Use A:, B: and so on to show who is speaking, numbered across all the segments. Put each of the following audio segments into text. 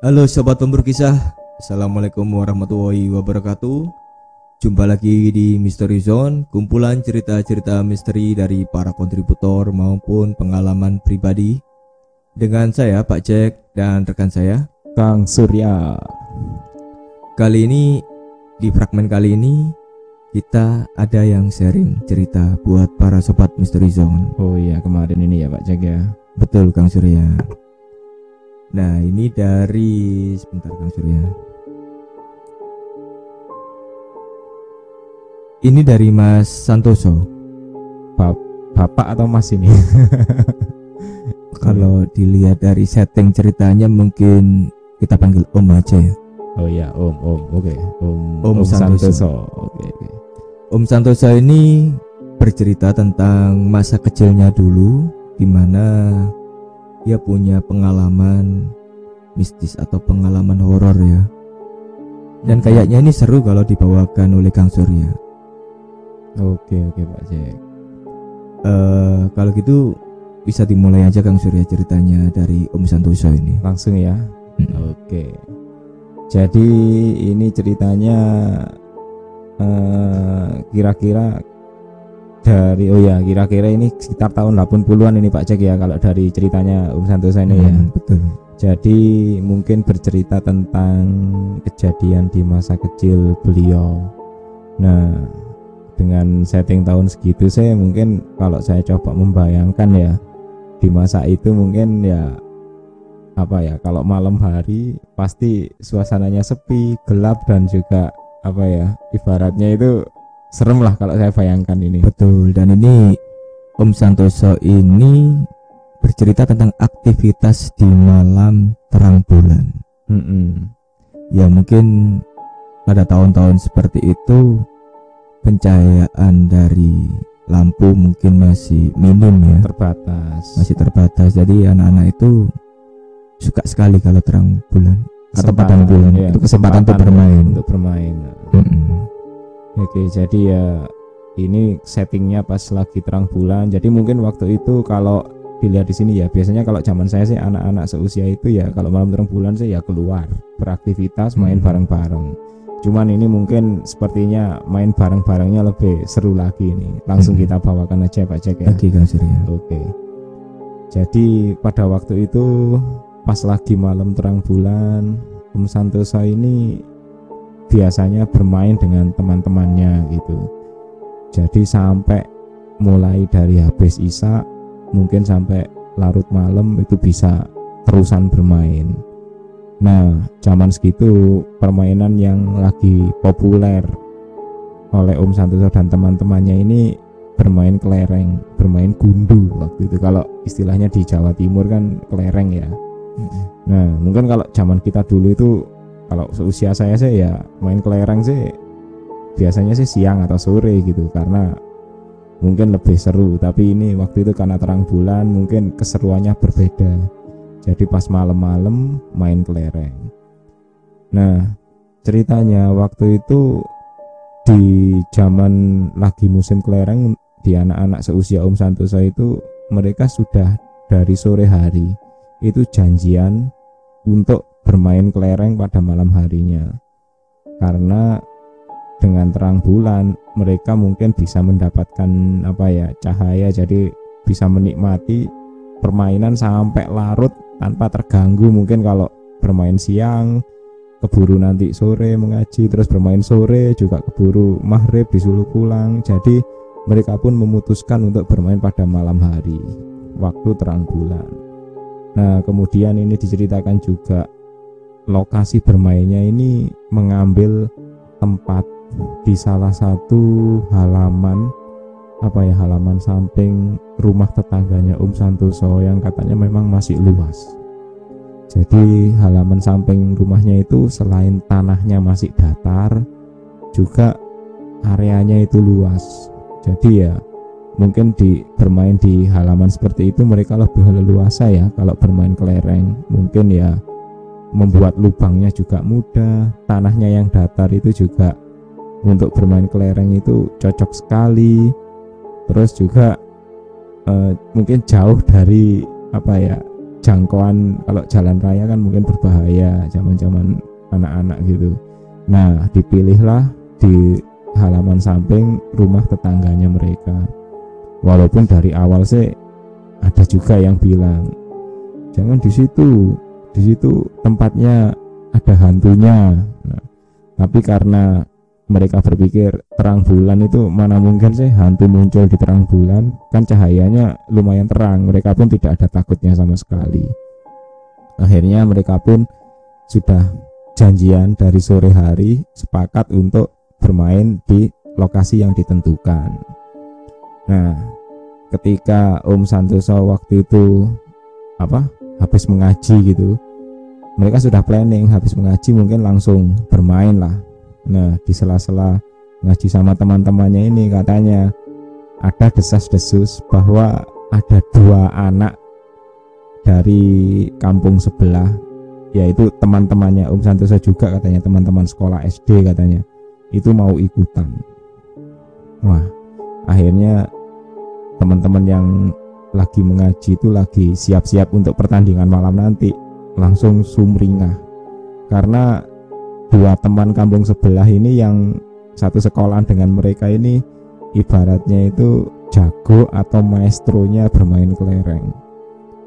A: Halo sobat pemburu kisah, Assalamualaikum warahmatullahi wabarakatuh. Jumpa lagi di Misteri Zone, kumpulan cerita-cerita misteri dari para kontributor maupun pengalaman pribadi. Dengan saya Pak Jack dan rekan saya.
B: Kang Surya.
A: Kali ini di fragmen kali ini kita ada yang sharing cerita buat para sobat Misteri Zone.
B: Oh iya kemarin ini ya Pak Jack ya.
A: Betul Kang Surya. Nah ini dari sebentar Kang Surya. Ini dari Mas Santoso.
B: Bap Bapak atau Mas ini?
A: Kalau dilihat dari setting ceritanya mungkin kita panggil Om aja ya.
B: Oh iya Om Om oke Om
A: Om Santoso.
B: Oke oke.
A: Om Santoso ini bercerita tentang masa kecilnya dulu di mana dia punya pengalaman mistis atau pengalaman horor ya. Dan kayaknya ini seru kalau dibawakan oleh Kang Surya.
B: Oke oke Pak Jack.
A: Eh kalau gitu bisa dimulai aja Kang Surya ceritanya dari Om Santoso ini.
B: Langsung ya.
A: Mm.
B: Oke. Jadi ini ceritanya eh, kira-kira dari oh ya kira-kira ini sekitar tahun 80-an ini Pak Jack ya kalau dari ceritanya Om Santoso ini ya.
A: Hmm, betul.
B: Jadi mungkin bercerita tentang kejadian di masa kecil beliau. Nah, dengan setting tahun segitu saya mungkin kalau saya coba membayangkan ya di masa itu mungkin ya apa ya kalau malam hari pasti suasananya sepi, gelap dan juga apa ya ibaratnya itu serem lah kalau saya bayangkan ini.
A: Betul. Dan ini Om Santoso ini bercerita tentang aktivitas di malam terang bulan.
B: Mm-mm.
A: Ya mungkin pada tahun-tahun seperti itu pencahayaan dari lampu mungkin masih minim ya,
B: Terbatas.
A: masih terbatas. Jadi anak-anak itu suka sekali kalau terang bulan atau
B: Kesempatan,
A: padang bulan.
B: ya,
A: itu kesempatan untuk bermain.
B: Untuk bermain.
A: Mm-mm.
B: Oke, jadi ya ini settingnya pas lagi terang bulan. Jadi mungkin waktu itu kalau dilihat di sini ya biasanya kalau zaman saya sih anak-anak seusia itu ya kalau malam terang bulan sih ya keluar beraktivitas main
A: Hmm.
B: bareng-bareng. Cuman ini mungkin sepertinya main bareng-barengnya lebih seru lagi ini. Langsung
A: Hmm.
B: kita bawakan aja Pak Jack ya.
A: Lagi Kang Surya.
B: Oke. Jadi pada waktu itu pas lagi malam terang bulan, Om Santoso ini biasanya bermain dengan teman-temannya gitu. Jadi sampai mulai dari habis isak mungkin sampai larut malam itu bisa terusan bermain. Nah, zaman segitu permainan yang lagi populer oleh Om Santoso dan teman-temannya ini bermain kelereng, bermain gundu waktu itu. Kalau istilahnya di Jawa Timur kan kelereng ya. Nah, mungkin kalau zaman kita dulu itu kalau seusia saya sih ya main kelereng sih biasanya sih siang atau sore gitu karena mungkin lebih seru. Tapi ini waktu itu karena terang bulan mungkin keseruannya berbeda. Jadi pas malam-malam main kelereng. Nah ceritanya waktu itu di zaman lagi musim kelereng di anak-anak seusia Om Santoso itu mereka sudah dari sore hari itu janjian untuk bermain kelereng pada malam harinya. Karena dengan terang bulan mereka mungkin bisa mendapatkan apa ya cahaya. Jadi bisa menikmati permainan sampai larut tanpa terganggu. Mungkin kalau bermain siang keburu nanti sore mengaji terus bermain sore juga keburu maghrib disuruh pulang jadi mereka pun memutuskan untuk bermain pada malam hari waktu terang bulan. Nah kemudian ini diceritakan juga lokasi bermainnya ini mengambil tempat di salah satu halaman apa ya halaman samping rumah tetangganya Om Santoso yang katanya memang masih luas. Jadi halaman samping rumahnya itu selain tanahnya masih datar, juga areanya itu luas. Jadi ya mungkin di bermain di halaman seperti itu mereka lebih leluasa ya kalau bermain kelereng. Mungkin ya membuat lubangnya juga mudah, tanahnya yang datar itu juga untuk bermain kelereng itu cocok sekali. Terus juga eh, mungkin jauh dari apa ya jangkauan kalau jalan raya kan mungkin berbahaya zaman-zaman anak-anak gitu. Nah, dipilihlah di halaman samping rumah tetangganya mereka. Walaupun dari awal sih ada juga yang bilang jangan di situ, di situ tempatnya ada hantunya. Nah, tapi karena mereka berpikir terang bulan itu mana mungkin sih hantu muncul di terang bulan kan cahayanya lumayan terang mereka pun tidak ada takutnya sama sekali akhirnya mereka pun sudah janjian dari sore hari sepakat untuk bermain di lokasi yang ditentukan nah ketika Om Santoso waktu itu apa habis mengaji gitu. Mereka sudah planning habis mengaji mungkin langsung bermain lah. Nah, di sela-sela ngaji sama teman-temannya ini katanya ada desas-desus bahwa ada dua anak dari kampung sebelah yaitu teman-temannya Om Santoso juga katanya teman-teman sekolah SD katanya itu mau ikutan. Wah akhirnya teman-teman yang lagi mengaji itu lagi siap-siap untuk pertandingan malam nanti. Langsung sumringah. Karena dua teman kampung sebelah ini yang satu sekolah dengan mereka ini ibaratnya itu jago atau maestronya bermain kelereng.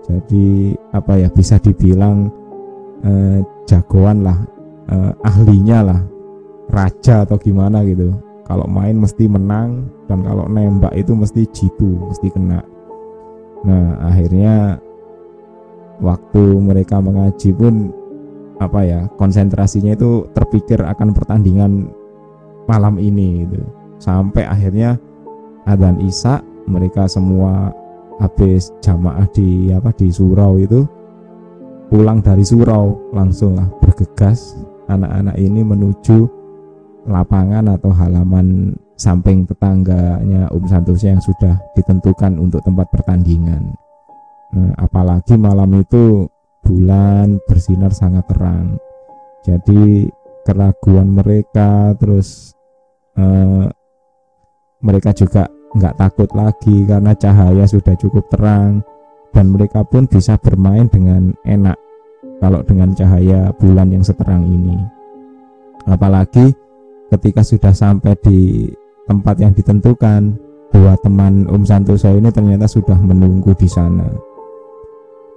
B: Jadi apa ya bisa dibilang eh, jagoan lah eh, ahlinya lah raja atau gimana gitu. Kalau main mesti menang dan kalau nembak itu mesti jitu mesti kena nah akhirnya waktu mereka mengaji pun apa ya konsentrasinya itu terpikir akan pertandingan malam ini gitu. Sampai akhirnya adzan isya mereka semua habis jamaah di apa di surau itu pulang dari surau langsung bergegas anak-anak ini menuju lapangan atau halaman samping tetangganya Santoso yang sudah ditentukan untuk tempat pertandingan. Nah, apalagi malam itu bulan bersinar sangat terang jadi keraguan mereka terus eh, mereka juga nggak takut lagi karena cahaya sudah cukup terang dan mereka pun bisa bermain dengan enak kalau dengan cahaya bulan yang seterang ini apalagi ketika sudah sampai di tempat yang ditentukan dua teman Om Santoso ini ternyata sudah menunggu di sana.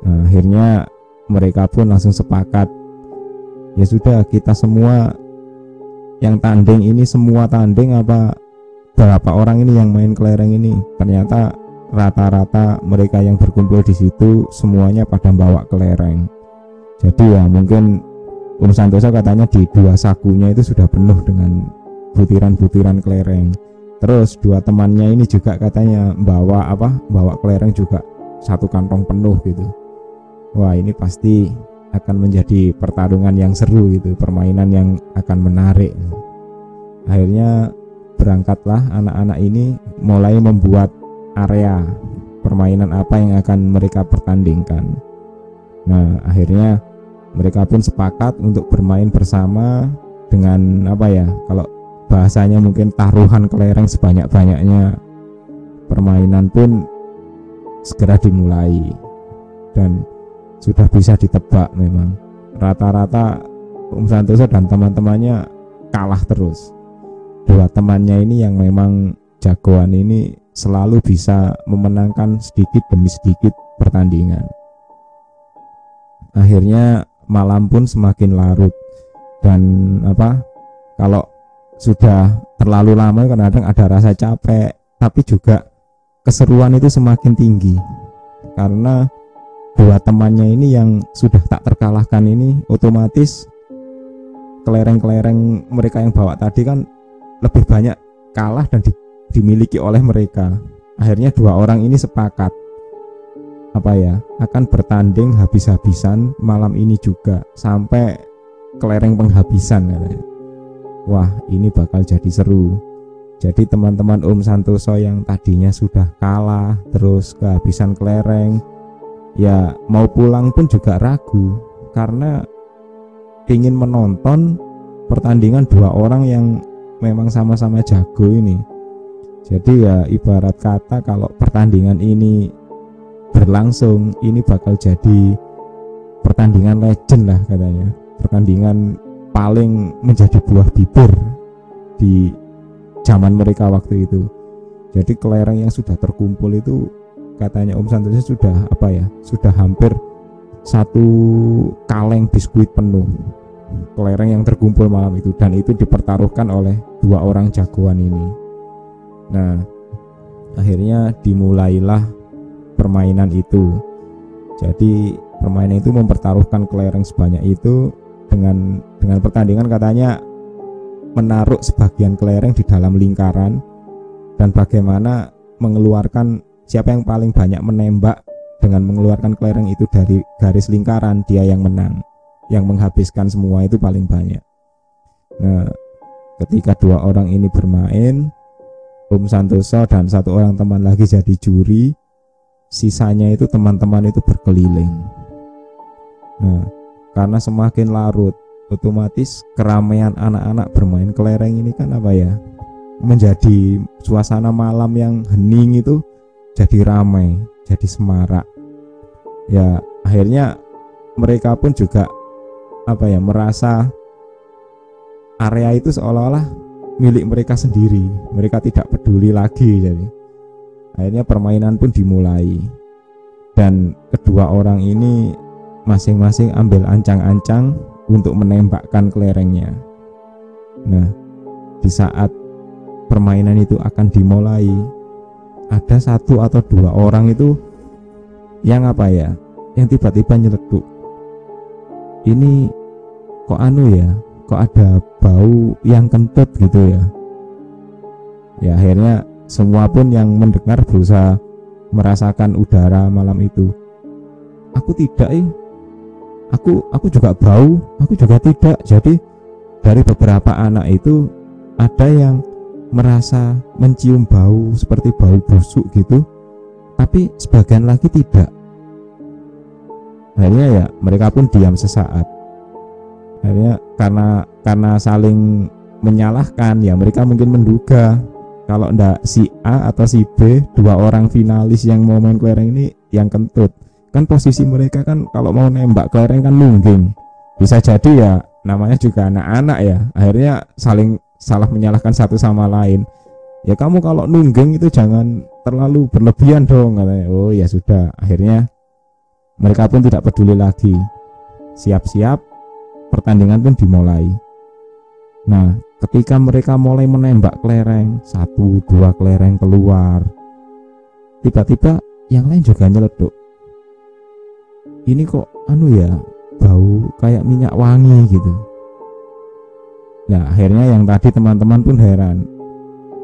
B: Nah, akhirnya mereka pun langsung sepakat ya sudah kita semua yang tanding ini semua tanding apa berapa orang ini yang main kelereng ini? Ternyata rata-rata mereka yang berkumpul di situ semuanya pada bawa kelereng. Jadi ya mungkin Om Santoso katanya di dua sakunya itu sudah penuh dengan butiran-butiran kelereng. Terus dua temannya ini juga katanya bawa apa bawa kelereng juga satu kantong penuh gitu. Wah ini pasti akan menjadi pertarungan yang seru gitu permainan yang akan menarik. Akhirnya berangkatlah anak-anak ini mulai membuat area permainan apa yang akan mereka pertandingkan. Nah akhirnya mereka pun sepakat untuk bermain bersama dengan apa ya kalau bahasanya mungkin taruhan kelereng sebanyak-banyaknya. Permainan pun segera dimulai dan sudah bisa ditebak memang. Rata-rata Om Santoso dan teman-temannya kalah terus. Dua temannya ini yang memang jagoan ini selalu bisa memenangkan sedikit demi sedikit pertandingan. Akhirnya malam pun semakin larut dan apa kalau sudah terlalu lama kadang-kadang ada rasa capek tapi juga keseruan itu semakin tinggi. Karena dua temannya ini yang sudah tak terkalahkan ini otomatis kelereng-kelereng mereka yang bawa tadi kan lebih banyak kalah dan di, dimiliki oleh mereka. Akhirnya dua orang ini sepakat apa ya akan bertanding habis-habisan malam ini juga sampai kelereng penghabisan katanya wah ini bakal jadi seru. Jadi teman-teman Om Santoso yang tadinya sudah kalah terus kehabisan kelereng ya mau pulang pun juga ragu. Karena ingin menonton pertandingan dua orang yang memang sama-sama jago ini. Jadi ya ibarat kata kalau pertandingan ini berlangsung ini bakal jadi pertandingan legend lah katanya. Pertandingan paling menjadi buah bibir di zaman mereka waktu itu. Jadi kelereng yang sudah terkumpul itu katanya Om Santoso sudah apa ya sudah hampir satu kaleng biskuit penuh kelereng yang terkumpul malam itu dan itu dipertaruhkan oleh dua orang jagoan ini. Nah akhirnya dimulailah permainan itu. Jadi permainan itu mempertaruhkan kelereng sebanyak itu dengan dengan pertandingan katanya menaruh sebagian kelereng di dalam lingkaran dan bagaimana mengeluarkan siapa yang paling banyak menembak dengan mengeluarkan kelereng itu dari garis lingkaran dia yang menang. Yang menghabiskan semua itu paling banyak. Nah ketika dua orang ini bermain Om Santoso dan satu orang teman lagi jadi juri sisanya itu teman-teman itu berkeliling. Nah karena semakin larut otomatis keramaian anak-anak bermain kelereng ini kan apa ya menjadi suasana malam yang hening itu jadi ramai jadi semarak. Ya akhirnya mereka pun juga apa ya merasa area itu seolah-olah milik mereka sendiri mereka tidak peduli lagi jadi. Akhirnya permainan pun dimulai. Dan kedua orang ini masing-masing ambil ancang-ancang untuk menembakkan kelerengnya. Nah di saat permainan itu akan dimulai ada satu atau dua orang itu yang apa ya yang tiba-tiba nyeletuk ini kok anu ya kok ada bau yang kentut gitu ya. Ya akhirnya semua pun yang mendengar berusaha merasakan udara malam itu. Aku tidak eh aku aku juga bau aku juga tidak. Jadi dari beberapa anak itu ada yang merasa mencium bau seperti bau busuk gitu tapi sebagian lagi tidak. Akhirnya ya mereka pun diam sesaat. Akhirnya karena karena saling menyalahkan ya mereka mungkin menduga kalau ndak si A atau si B dua orang finalis yang mau main kelereng ini yang kentut kan posisi mereka kan kalau mau nembak kelereng kan nungging bisa jadi ya namanya juga anak-anak ya akhirnya saling salah menyalahkan satu sama lain ya kamu kalau nungging itu jangan terlalu berlebihan dong katanya oh ya sudah akhirnya mereka pun tidak peduli lagi. Siap-siap, pertandingan pun dimulai. Nah, ketika mereka mulai menembak kelereng, satu dua kelereng keluar, tiba-tiba yang lain juga nyeleduk. Ini kok anu ya, bau kayak minyak wangi gitu. Nah, akhirnya yang tadi teman-teman pun heran.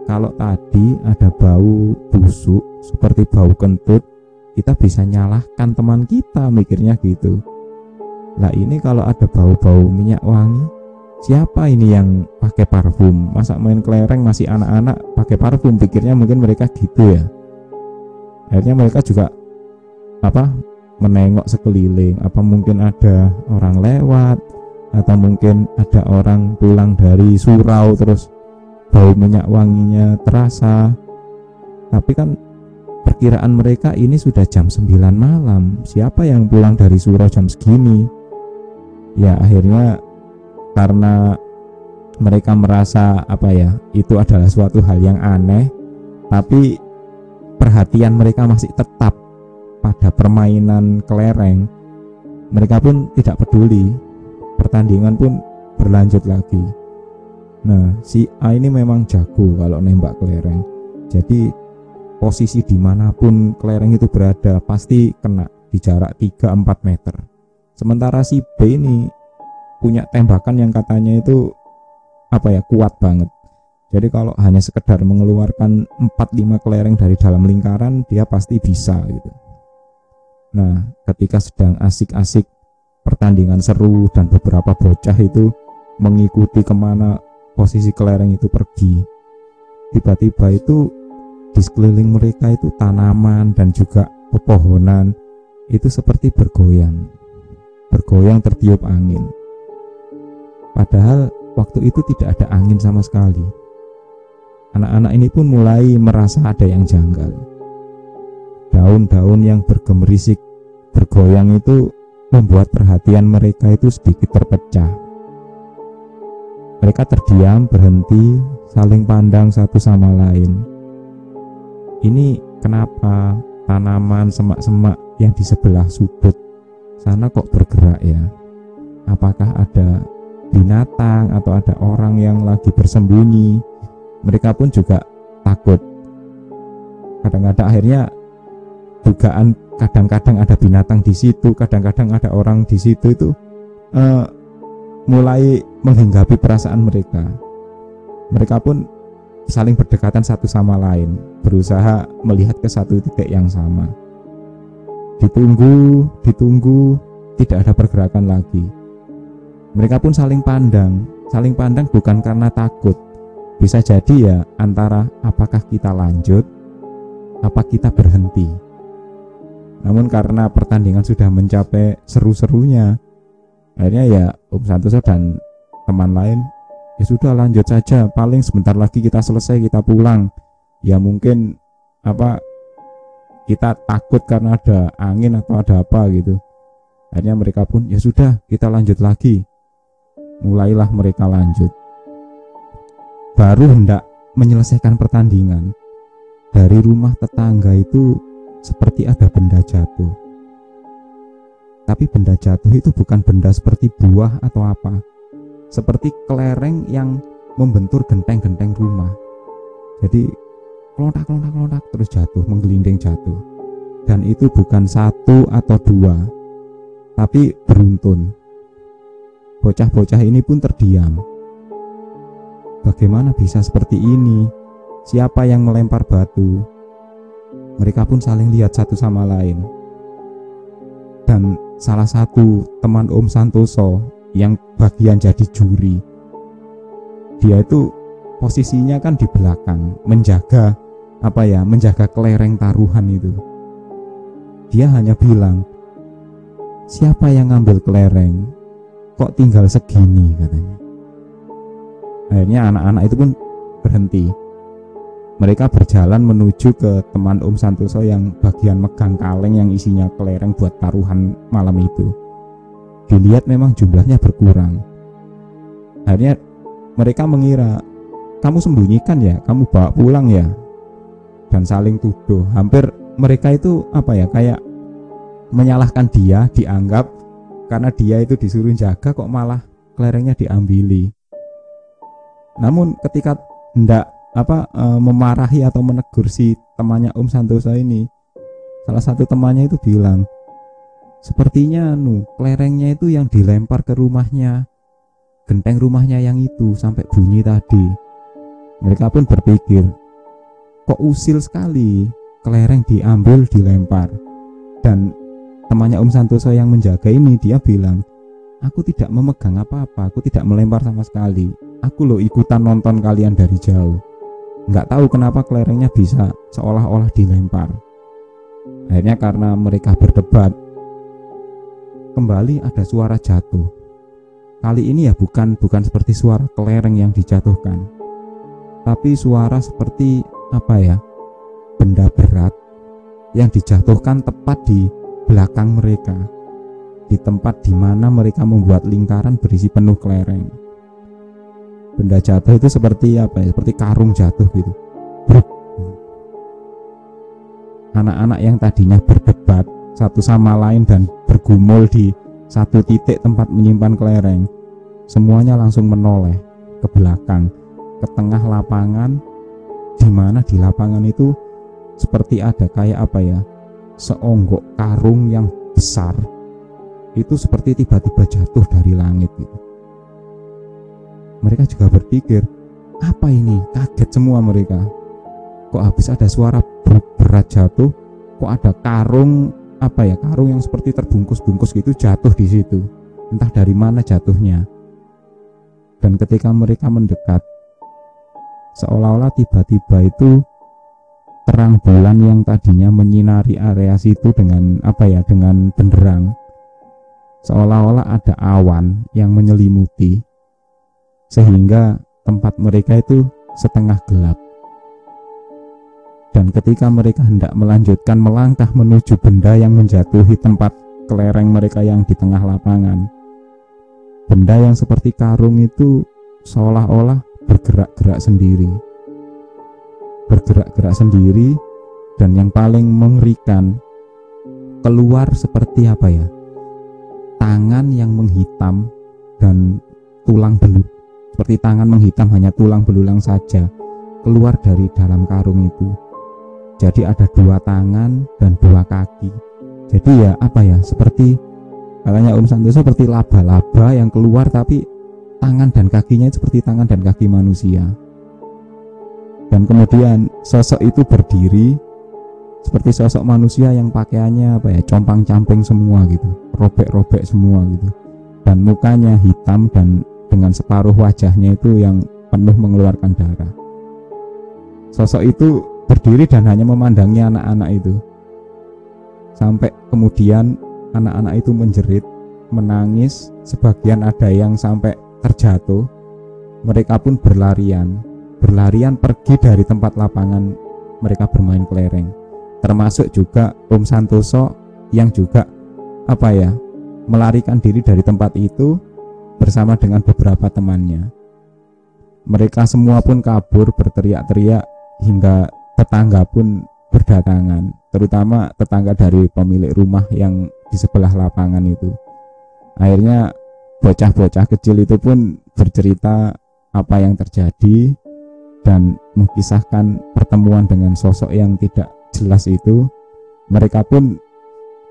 B: Kalau tadi ada bau busuk seperti bau kentut, kita bisa nyalahkan teman kita mikirnya gitu lah ini kalau ada bau-bau minyak wangi siapa ini yang pakai parfum masa main kelereng masih anak-anak pakai parfum pikirnya mungkin mereka gitu ya akhirnya mereka juga apa menengok sekeliling apa mungkin ada orang lewat atau mungkin ada orang pulang dari surau terus bau minyak wanginya terasa tapi kan Perkiraan mereka ini sudah jam 9 malam. Siapa yang pulang dari surau jam segini? Ya akhirnya karena mereka merasa apa ya itu adalah suatu hal yang aneh tapi perhatian mereka masih tetap pada permainan kelereng mereka pun tidak peduli. Pertandingan pun berlanjut lagi. Nah si A ini memang jago kalau nembak kelereng. Jadi posisi di mana pun kelereng itu berada pasti kena di jarak 3-4 meter. Sementara si B ini punya tembakan yang katanya itu apa ya kuat banget. Jadi kalau hanya sekedar mengeluarkan 4-5 kelereng dari dalam lingkaran dia pasti bisa gitu nah ketika sedang asik-asik pertandingan seru dan beberapa bocah itu mengikuti ke mana posisi kelereng itu pergi tiba-tiba itu di sekeliling mereka itu tanaman dan juga pepohonan itu seperti bergoyang bergoyang tertiup angin. Padahal waktu itu tidak ada angin sama sekali. Anak-anak ini pun mulai merasa ada yang janggal daun-daun yang bergemerisik bergoyang itu membuat perhatian mereka itu sedikit terpecah. Mereka terdiam, berhenti, saling pandang satu sama lain. Ini kenapa tanaman semak-semak yang di sebelah sudut sana kok bergerak ya? Apakah ada binatang atau ada orang yang lagi bersembunyi? Mereka pun juga takut. Kadang-kadang akhirnya dugaan kadang-kadang ada binatang di situ, kadang-kadang ada orang di situ itu uh, mulai menghinggapi perasaan mereka. Mereka pun saling berdekatan satu sama lain, berusaha melihat ke satu titik yang sama. Ditunggu, ditunggu, tidak ada pergerakan lagi. Mereka pun saling pandang, saling pandang bukan karena takut. Bisa jadi ya antara apakah kita lanjut, apa kita berhenti. Namun karena pertandingan sudah mencapai seru-serunya, akhirnya ya Om Santoso dan teman lain ya sudah lanjut saja. Paling sebentar lagi kita selesai kita pulang. Ya mungkin apa kita takut karena ada angin atau ada apa gitu. Akhirnya mereka pun ya sudah kita lanjut lagi. Mulailah mereka lanjut. Baru hendak menyelesaikan pertandingan dari rumah tetangga itu seperti ada benda jatuh. Tapi benda jatuh itu bukan benda seperti buah atau apa, seperti kelereng yang membentur genteng-genteng rumah. Jadi kelontak kelontak kelontak terus jatuh, menggelinding jatuh. Dan itu bukan satu atau dua, tapi beruntun. Bocah-bocah ini pun terdiam. Bagaimana bisa seperti ini? Siapa yang melempar batu? Mereka pun saling lihat satu sama lain. Dan salah satu teman Om Santoso yang bagian jadi juri, dia itu posisinya kan di belakang, menjaga apa ya, menjaga kelereng taruhan itu. Dia hanya bilang, siapa yang ngambil kelereng? Kok tinggal segini katanya. Akhirnya anak-anak itu pun berhenti mereka berjalan menuju ke teman Om Santoso yang bagian megang kaleng yang isinya kelereng buat taruhan malam itu. Dilihat memang jumlahnya berkurang. Akhirnya mereka mengira, kamu sembunyikan ya, kamu bawa pulang ya. Dan saling tuduh. Hampir mereka itu apa ya, kayak menyalahkan dia, dianggap karena dia itu disuruh jaga kok malah kelerengnya diambili. Namun ketika hendak apa e, memarahi atau menegur si temannya Om Santoso ini. Salah satu temannya itu bilang sepertinya nu kelerengnya itu yang dilempar ke rumahnya genteng rumahnya yang itu sampai bunyi tadi. Mereka pun berpikir kok usil sekali kelereng diambil dilempar? Dan temannya Om Santoso yang menjaga ini dia bilang aku tidak memegang apa-apa aku tidak melempar sama sekali. Aku lo ikutan nonton kalian dari jauh nggak tahu kenapa kelerengnya bisa seolah-olah dilempar. Akhirnya karena mereka berdebat, kembali ada suara jatuh. Kali ini ya bukan bukan seperti suara kelereng yang dijatuhkan, tapi suara seperti apa ya? Benda berat yang dijatuhkan tepat di belakang mereka, di tempat di mana mereka membuat lingkaran berisi penuh kelereng benda jatuh itu seperti apa ya? Seperti karung jatuh gitu. Anak-anak yang tadinya berdebat satu sama lain dan bergumul di satu titik tempat menyimpan kelereng semuanya langsung menoleh ke belakang ke tengah lapangan. Di mana di lapangan itu seperti ada kayak apa ya? Seonggok karung yang besar. Itu seperti tiba-tiba jatuh dari langit gitu mereka juga berpikir, apa ini? Kaget semua mereka. Kok habis ada suara berat jatuh, kok ada karung apa ya karung yang seperti terbungkus-bungkus gitu jatuh di situ. Entah dari mana jatuhnya. Dan ketika mereka mendekat, seolah-olah tiba-tiba itu terang bulan yang tadinya menyinari area situ dengan apa ya dengan benderang seolah-olah ada awan yang menyelimuti sehingga tempat mereka itu setengah gelap. Dan ketika mereka hendak melanjutkan melangkah menuju benda yang menjatuhi tempat kelereng mereka yang di tengah lapangan. Benda yang seperti karung itu seolah-olah bergerak-gerak sendiri. Bergerak-gerak sendiri dan yang paling mengerikan keluar seperti apa ya? Tangan yang menghitam dan tulang belut. Seperti tangan menghitam hanya tulang belulang saja keluar dari dalam karung itu. Jadi ada dua tangan dan dua kaki. Jadi ya apa ya? Seperti katanya Om Santoso seperti laba-laba yang keluar tapi tangan dan kakinya seperti tangan dan kaki manusia. Dan kemudian sosok itu berdiri seperti sosok manusia yang pakaiannya apa ya compang-camping semua gitu robek-robek semua gitu dan mukanya hitam dan dengan separuh wajahnya itu yang penuh mengeluarkan darah. Sosok itu berdiri dan hanya memandangi anak-anak itu. Sampai kemudian anak-anak itu menjerit menangis sebagian ada yang sampai terjatuh. Mereka pun berlarian berlarian pergi dari tempat lapangan. Mereka bermain kelereng. Termasuk juga Om Santoso yang juga apa ya melarikan diri dari tempat itu bersama dengan beberapa temannya. Mereka semua pun kabur berteriak-teriak hingga tetangga pun berdatangan terutama tetangga dari pemilik rumah yang di sebelah lapangan itu. Akhirnya bocah-bocah kecil itu pun bercerita apa yang terjadi dan mengisahkan pertemuan dengan sosok yang tidak jelas itu. Mereka pun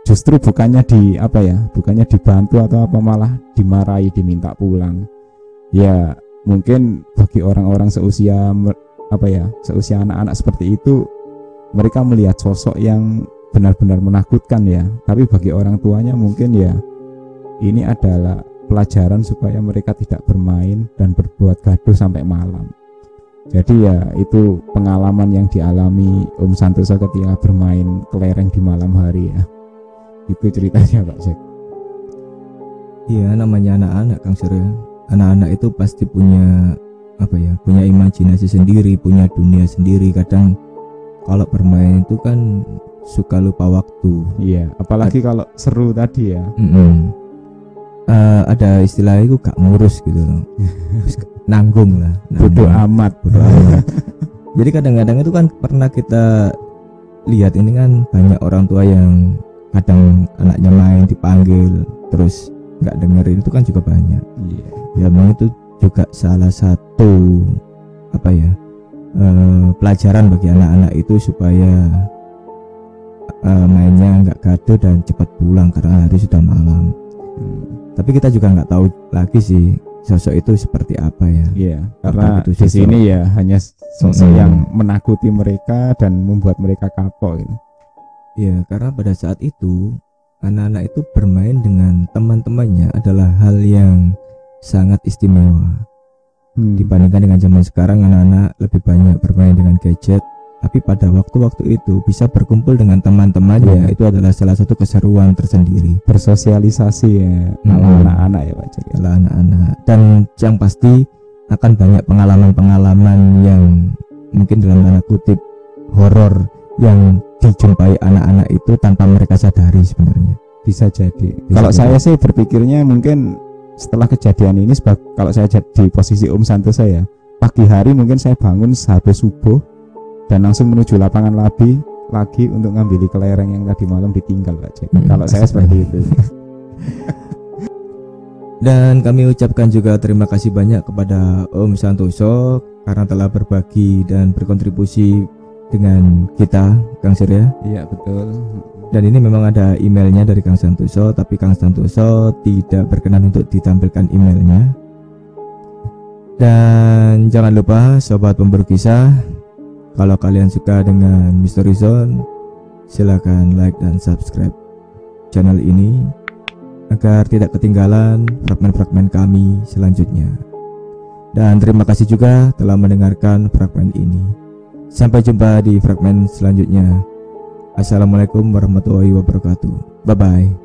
B: justru bukannya di apa ya bukannya dibantu atau apa malah dimarahi diminta pulang. Ya mungkin bagi orang-orang seusia apa ya seusia anak-anak seperti itu mereka melihat sosok yang benar-benar menakutkan ya. Tapi bagi orang tuanya mungkin ya ini adalah pelajaran supaya mereka tidak bermain dan berbuat gaduh sampai malam. Jadi ya itu pengalaman yang dialami Om Santoso ketika bermain kelereng di malam hari ya itu ceritanya Pak Jack
A: iya namanya anak-anak Kang Surya anak-anak itu pasti punya apa ya punya imajinasi sendiri punya dunia sendiri. Kadang kalau bermain itu kan suka lupa waktu.
B: Iya apalagi Ad kalau seru tadi ya.
A: Mm -mm. Uh, ada istilah itu gak ngurus gitu. Nanggung lah
B: bodoh amat. Bodoh amat.
A: Jadi kadang-kadang itu kan pernah kita lihat ini kan banyak orang tua yang kadang anaknya main dipanggil terus nggak dengerin itu kan juga banyak
B: iya.
A: ya memang itu juga salah satu apa ya uh, pelajaran bagi anak-anak itu supaya uh, mainnya nggak gaduh dan cepat pulang karena hari sudah malam hmm. tapi kita juga nggak tahu lagi sih sosok itu seperti apa ya?
B: Iya, karena itu di sini ya hanya sosok hmm. yang menakuti mereka dan membuat mereka kapok gitu.
A: Iya, karena pada saat itu anak-anak itu bermain dengan teman-temannya adalah hal yang sangat istimewa. Hmm. Dibandingkan dengan zaman sekarang anak-anak lebih banyak bermain dengan gadget tapi pada waktu-waktu itu bisa berkumpul dengan teman-temannya yeah. itu adalah salah satu keseruan tersendiri
B: bersosialisasi ya hmm. anak-anak ya Pak
A: ala anak-anak dan yang pasti akan banyak pengalaman-pengalaman yang mungkin dalam tanda kutip horor yang dijumpai anak-anak itu tanpa mereka sadari sebenarnya
B: bisa jadi bisa kalau jadi. saya sih berpikirnya mungkin setelah kejadian ini sebab kalau saya di posisi Om Santo saya pagi hari mungkin saya bangun sehabis subuh dan langsung menuju lapangan labi lagi untuk ngambil kelereng yang tadi malam ditinggal Pak Jack. Hmm, Kalau saya seperti itu.
A: Dan kami ucapkan juga terima kasih banyak kepada Om Santoso karena telah berbagi dan berkontribusi dengan kita, Kang Surya.
B: Iya betul.
A: Dan ini memang ada emailnya dari Kang Santoso, tapi Kang Santoso tidak berkenan untuk ditampilkan emailnya. Dan jangan lupa sobat pemburu kisah kalau kalian suka dengan Mystery Zone, silahkan like dan subscribe channel ini agar tidak ketinggalan fragmen-fragmen kami selanjutnya. Dan terima kasih juga telah mendengarkan fragmen ini. Sampai jumpa di fragmen selanjutnya. Assalamualaikum warahmatullahi wabarakatuh. Bye bye.